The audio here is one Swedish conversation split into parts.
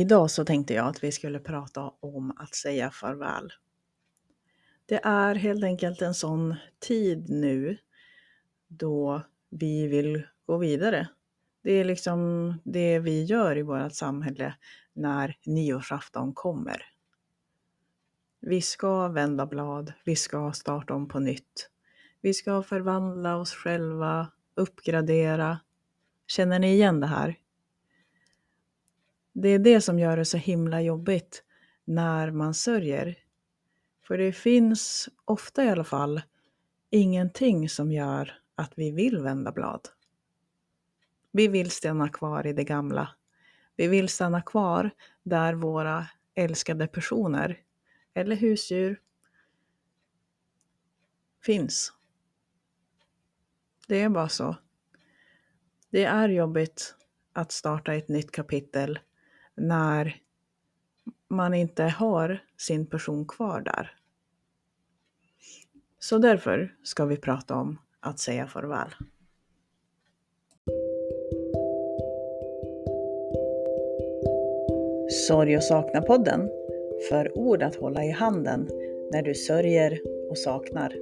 Idag så tänkte jag att vi skulle prata om att säga farväl. Det är helt enkelt en sån tid nu då vi vill gå vidare. Det är liksom det vi gör i vårt samhälle när nyårsafton kommer. Vi ska vända blad, vi ska starta om på nytt. Vi ska förvandla oss själva, uppgradera. Känner ni igen det här? Det är det som gör det så himla jobbigt när man sörjer. För det finns, ofta i alla fall, ingenting som gör att vi vill vända blad. Vi vill stanna kvar i det gamla. Vi vill stanna kvar där våra älskade personer eller husdjur finns. Det är bara så. Det är jobbigt att starta ett nytt kapitel när man inte har sin person kvar där. Så därför ska vi prata om att säga farväl. Sorg och sakna-podden för ord att hålla i handen när du sörjer och saknar.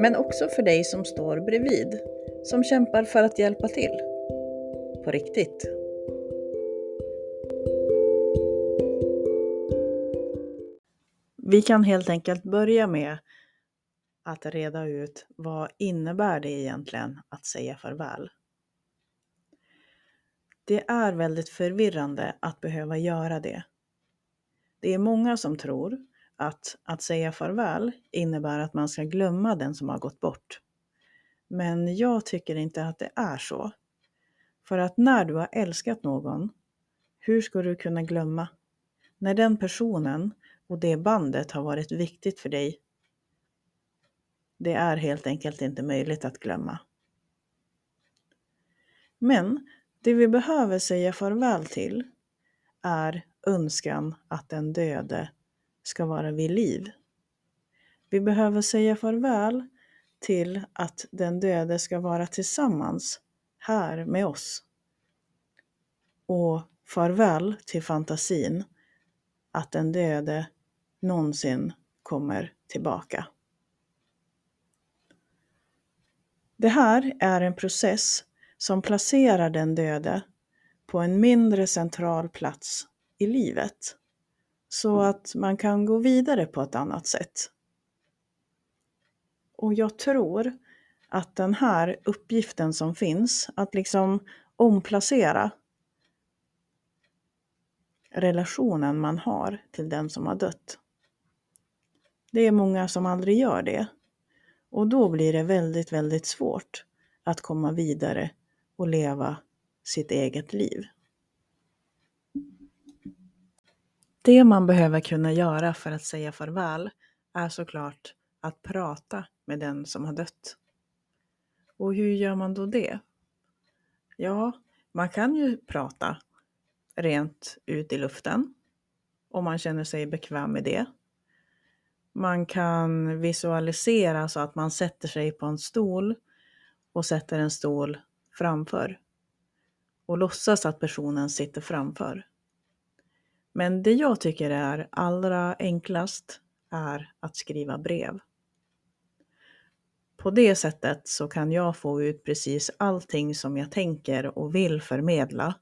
Men också för dig som står bredvid, som kämpar för att hjälpa till. På riktigt. Vi kan helt enkelt börja med att reda ut vad innebär det egentligen att säga farväl? Det är väldigt förvirrande att behöva göra det. Det är många som tror att att säga farväl innebär att man ska glömma den som har gått bort. Men jag tycker inte att det är så. För att när du har älskat någon, hur ska du kunna glömma? När den personen och det bandet har varit viktigt för dig. Det är helt enkelt inte möjligt att glömma. Men det vi behöver säga farväl till är önskan att den döde ska vara vid liv. Vi behöver säga farväl till att den döde ska vara tillsammans här med oss. Och farväl till fantasin att den döde någonsin kommer tillbaka. Det här är en process som placerar den döde på en mindre central plats i livet så att man kan gå vidare på ett annat sätt. Och jag tror att den här uppgiften som finns, att liksom omplacera relationen man har till den som har dött. Det är många som aldrig gör det. Och då blir det väldigt, väldigt svårt att komma vidare och leva sitt eget liv. Det man behöver kunna göra för att säga farväl är såklart att prata med den som har dött. Och hur gör man då det? Ja, man kan ju prata rent ut i luften om man känner sig bekväm med det. Man kan visualisera så att man sätter sig på en stol och sätter en stol framför och låtsas att personen sitter framför. Men det jag tycker är allra enklast är att skriva brev. På det sättet så kan jag få ut precis allting som jag tänker och vill förmedla.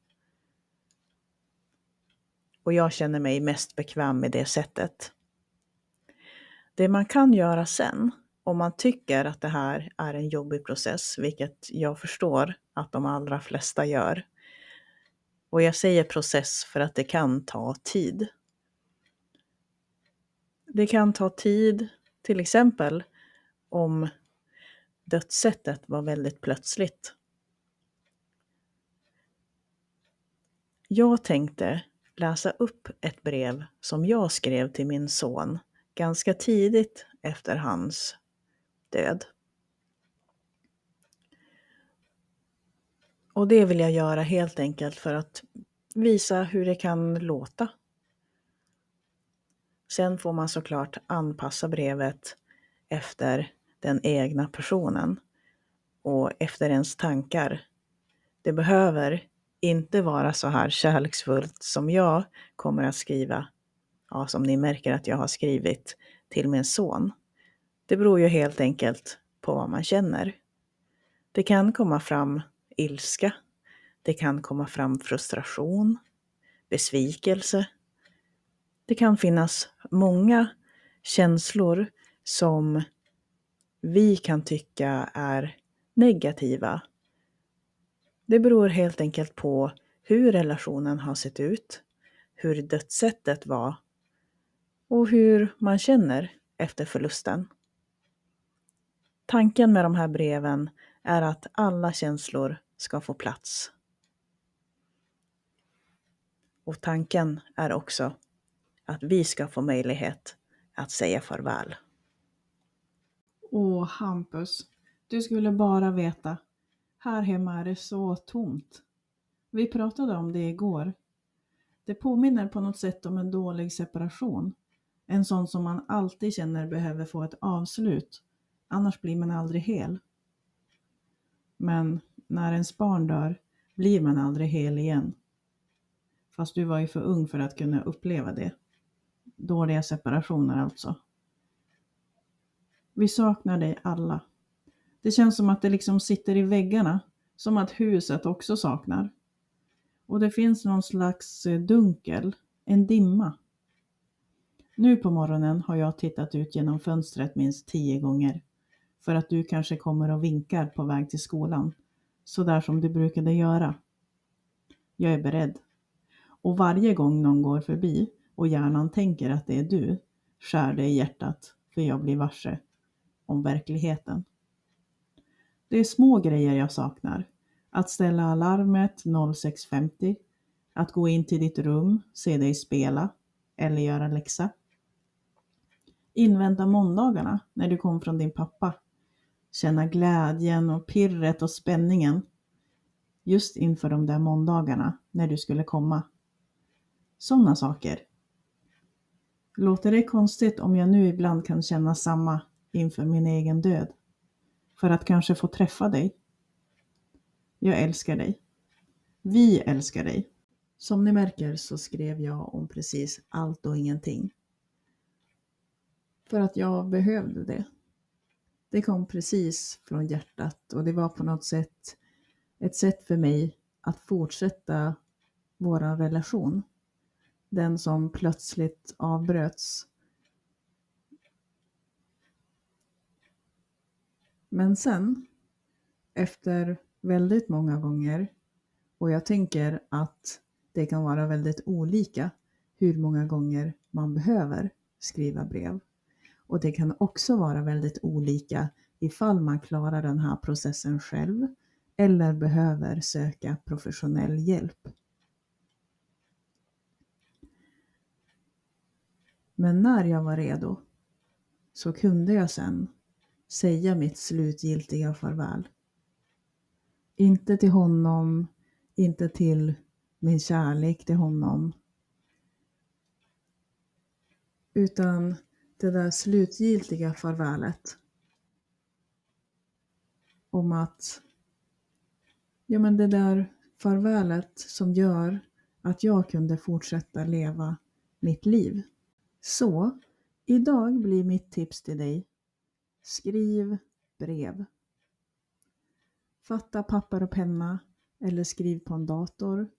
Och jag känner mig mest bekväm med det sättet. Det man kan göra sen, om man tycker att det här är en jobbig process, vilket jag förstår att de allra flesta gör. Och jag säger process för att det kan ta tid. Det kan ta tid, till exempel om dödssättet var väldigt plötsligt. Jag tänkte läsa upp ett brev som jag skrev till min son ganska tidigt efter hans död. Och det vill jag göra helt enkelt för att visa hur det kan låta. Sen får man såklart anpassa brevet efter den egna personen och efter ens tankar. Det behöver inte vara så här kärleksfullt som jag kommer att skriva, ja, som ni märker att jag har skrivit till min son. Det beror ju helt enkelt på vad man känner. Det kan komma fram ilska. Det kan komma fram frustration, besvikelse. Det kan finnas många känslor som vi kan tycka är negativa. Det beror helt enkelt på hur relationen har sett ut, hur dödssättet var och hur man känner efter förlusten. Tanken med de här breven är att alla känslor ska få plats. Och tanken är också att vi ska få möjlighet att säga farväl. Åh, Hampus, du skulle bara veta. Här hemma är det så tomt. Vi pratade om det igår. Det påminner på något sätt om en dålig separation. En sån som man alltid känner behöver få ett avslut. Annars blir man aldrig hel. Men när ens barn dör blir man aldrig hel igen. Fast du var ju för ung för att kunna uppleva det. Dåliga separationer alltså. Vi saknar dig alla. Det känns som att det liksom sitter i väggarna, som att huset också saknar. Och det finns någon slags eh, dunkel, en dimma. Nu på morgonen har jag tittat ut genom fönstret minst tio gånger för att du kanske kommer och vinkar på väg till skolan, så där som du brukade göra. Jag är beredd. Och varje gång någon går förbi och hjärnan tänker att det är du, skär det i hjärtat, för jag blir varse om verkligheten. Det är små grejer jag saknar. Att ställa alarmet 06.50, att gå in till ditt rum, se dig spela eller göra läxa. Invänta måndagarna när du kom från din pappa känna glädjen och pirret och spänningen just inför de där måndagarna när du skulle komma. Sådana saker. Låter det konstigt om jag nu ibland kan känna samma inför min egen död? För att kanske få träffa dig? Jag älskar dig. Vi älskar dig. Som ni märker så skrev jag om precis allt och ingenting. För att jag behövde det. Det kom precis från hjärtat och det var på något sätt ett sätt för mig att fortsätta vår relation. Den som plötsligt avbröts. Men sen, efter väldigt många gånger, och jag tänker att det kan vara väldigt olika hur många gånger man behöver skriva brev. Och det kan också vara väldigt olika ifall man klarar den här processen själv eller behöver söka professionell hjälp. Men när jag var redo så kunde jag sen säga mitt slutgiltiga farväl. Inte till honom, inte till min kärlek till honom, utan det där slutgiltiga farvälet. Om att, ja men det där farvälet som gör att jag kunde fortsätta leva mitt liv. Så, idag blir mitt tips till dig, skriv brev. Fatta papper och penna eller skriv på en dator.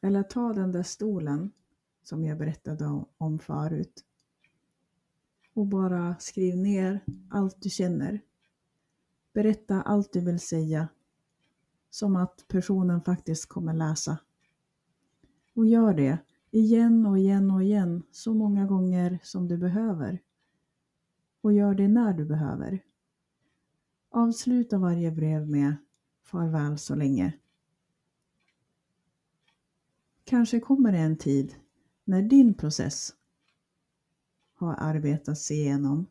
Eller ta den där stolen som jag berättade om förut och bara skriv ner allt du känner. Berätta allt du vill säga. Som att personen faktiskt kommer läsa. Och gör det igen och igen och igen så många gånger som du behöver. Och gör det när du behöver. Avsluta varje brev med farväl så länge. Kanske kommer det en tid när din process har arbetats igenom.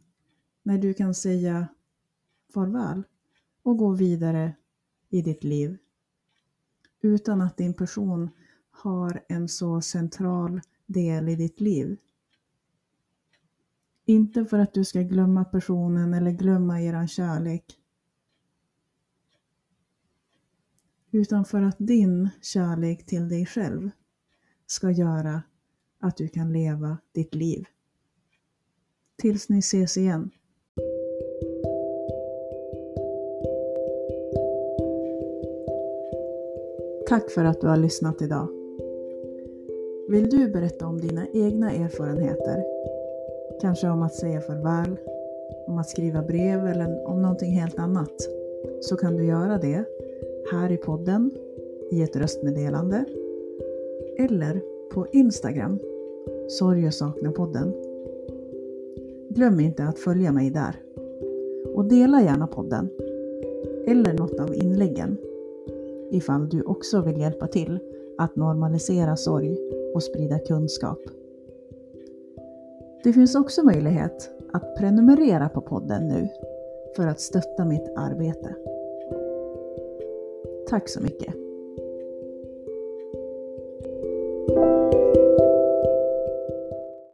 När du kan säga farväl och gå vidare i ditt liv. Utan att din person har en så central del i ditt liv. Inte för att du ska glömma personen eller glömma eran kärlek. utan för att din kärlek till dig själv ska göra att du kan leva ditt liv. Tills ni ses igen. Tack för att du har lyssnat idag. Vill du berätta om dina egna erfarenheter? Kanske om att säga farväl, om att skriva brev eller om någonting helt annat? Så kan du göra det här i podden, i ett röstmeddelande eller på Instagram, Sorg och sakna-podden. Glöm inte att följa mig där. Och dela gärna podden, eller något av inläggen, ifall du också vill hjälpa till att normalisera sorg och sprida kunskap. Det finns också möjlighet att prenumerera på podden nu för att stötta mitt arbete. Tack så mycket!